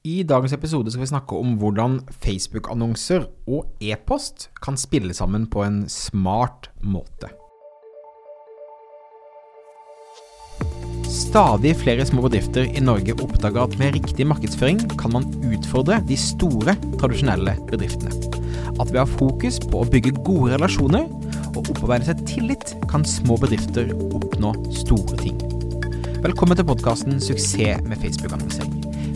I dagens episode skal vi snakke om hvordan Facebook-annonser og e-post kan spille sammen på en smart måte. Stadig flere små bedrifter i Norge oppdager at med riktig markedsføring kan man utfordre de store, tradisjonelle bedriftene. At ved å ha fokus på å bygge gode relasjoner og opparbeide seg tillit, kan små bedrifter oppnå store ting. Velkommen til podkasten 'Suksess med Facebook-annonsering'.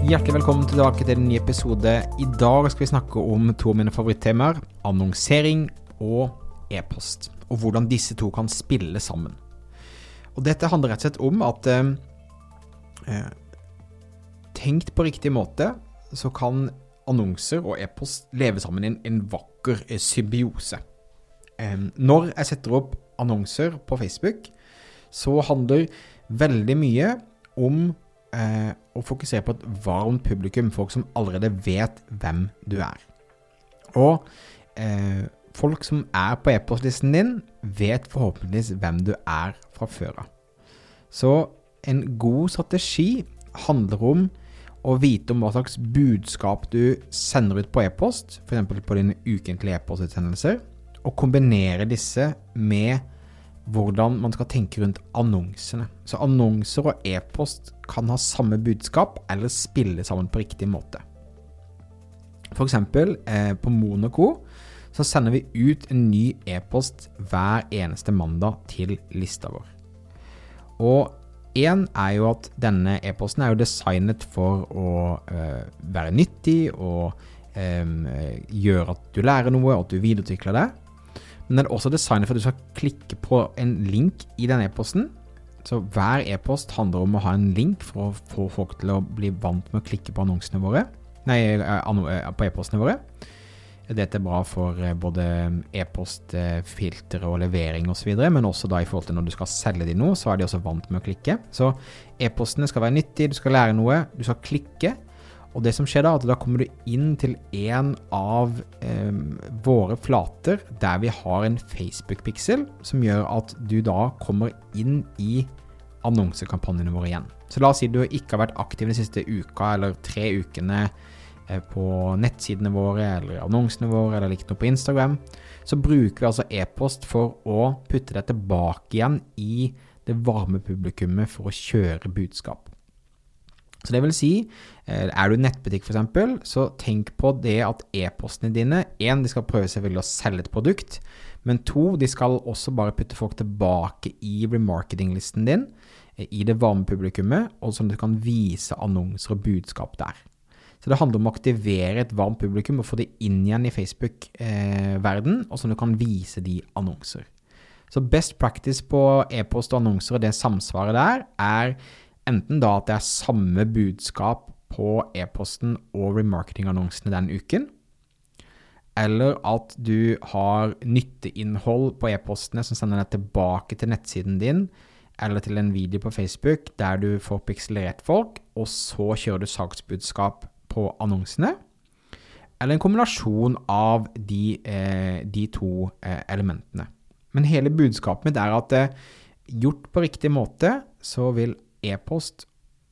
Hjertelig velkommen tilbake til en ny episode. I dag skal vi snakke om to av mine favorittemaer. Annonsering og e-post. Og hvordan disse to kan spille sammen. Og dette handler rett og slett om at eh, eh Tenkt på riktig måte, så kan annonser og e-post leve sammen i en, en vakker eh, symbiose. Eh, når jeg setter opp annonser på Facebook, så handler veldig mye om eh, og fokusere på et varmt publikum, folk som allerede vet hvem du er. Og eh, folk som er på e-postlisten din, vet forhåpentligvis hvem du er fra før av. Så en god strategi handler om å vite om hva slags budskap du sender ut på e-post, f.eks. på dine ukentlige e-postutsendelser, og kombinere disse med hvordan man skal tenke rundt annonsene. Så annonser og e-post kan ha samme budskap eller spille sammen på riktig måte. F.eks. Eh, på Monaco så sender vi ut en ny e-post hver eneste mandag til lista vår. Og én er jo at denne e-posten er jo designet for å øh, være nyttig og øh, gjøre at du lærer noe, og at du videreutvikler det. Men den er også designet for at du skal klikke på en link i den e-posten. Så hver e-post handler om å ha en link for å få folk til å bli vant med å klikke på annonsene våre. Nei, eh, eh, på e-postene våre. Dette er bra for eh, både e-postfiltre og levering osv., men også da i forhold til når du skal selge de noe, så er de også vant med å klikke. Så e-postene skal være nyttige, du skal lære noe, du skal klikke. Og det som skjer da, at da kommer du inn til en av eh, våre flater der vi har en Facebook-piksel, som gjør at du da kommer inn i annonsekampanjene våre igjen. Så la oss si du ikke har vært aktiv den siste uka eller tre ukene eh, på nettsidene våre eller annonsene våre eller likt noe på Instagram. Så bruker vi altså e-post for å putte deg tilbake igjen i det varme publikummet for å kjøre budskap. Så det vil si, eh, er du nettbutikk f.eks., så tenk på det at e-postene dine Én, de skal prøve selvfølgelig å selge et produkt. Men to, de skal også bare putte folk tilbake i remarketing-listen din, eh, i det varme publikummet, og sånn at du kan vise annonser og budskap der. Så det handler om å aktivere et varmt publikum og få det inn igjen i Facebook-verden, og sånn at du kan vise de annonser. Så best practice på e-post og annonser og det samsvaret der, er enten da at det er samme budskap på e-posten og remarketing-annonsene den uken, eller at du har nytteinnhold på e-postene som sender deg tilbake til nettsiden din, eller til en video på Facebook der du får pikselerert folk, og så kjører du saksbudskap på annonsene. Eller en kombinasjon av de, eh, de to eh, elementene. Men hele budskapet mitt er at eh, gjort på riktig måte, så vil e-post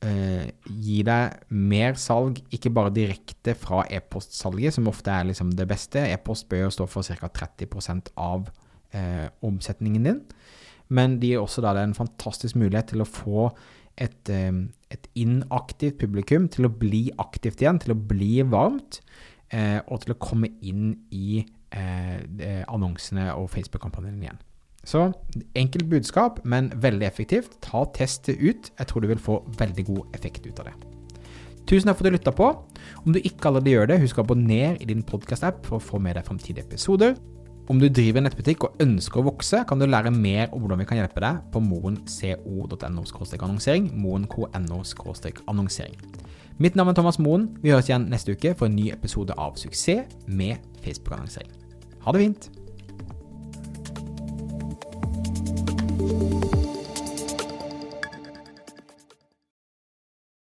eh, gir deg mer salg, ikke bare direkte fra e-postsalget, som ofte er liksom det beste. E-post bør jo stå for ca. 30 av eh, omsetningen din. Men de gir også da en fantastisk mulighet til å få et, eh, et, inaktivt publikum til å bli aktivt igjen, til å bli varmt, eh, og til å komme inn i eh, annonsene og Facebook-kampanjen igjen. Så enkelt budskap, men veldig effektivt. Ta testet ut. Jeg tror du vil få veldig god effekt ut av det. Tusen takk for at du lytta på. Om du ikke allerede gjør det, husk å abonnere i din podkast-app for å få med deg framtidige episoder. Om du driver nettbutikk og ønsker å vokse, kan du lære mer om hvordan vi kan hjelpe deg på moenco.no annonsering. moenco.no annonsering. Mitt navn er Thomas Moen. Vi høres igjen neste uke for en ny episode av Suksess med Facebook-annonsering. Ha det fint!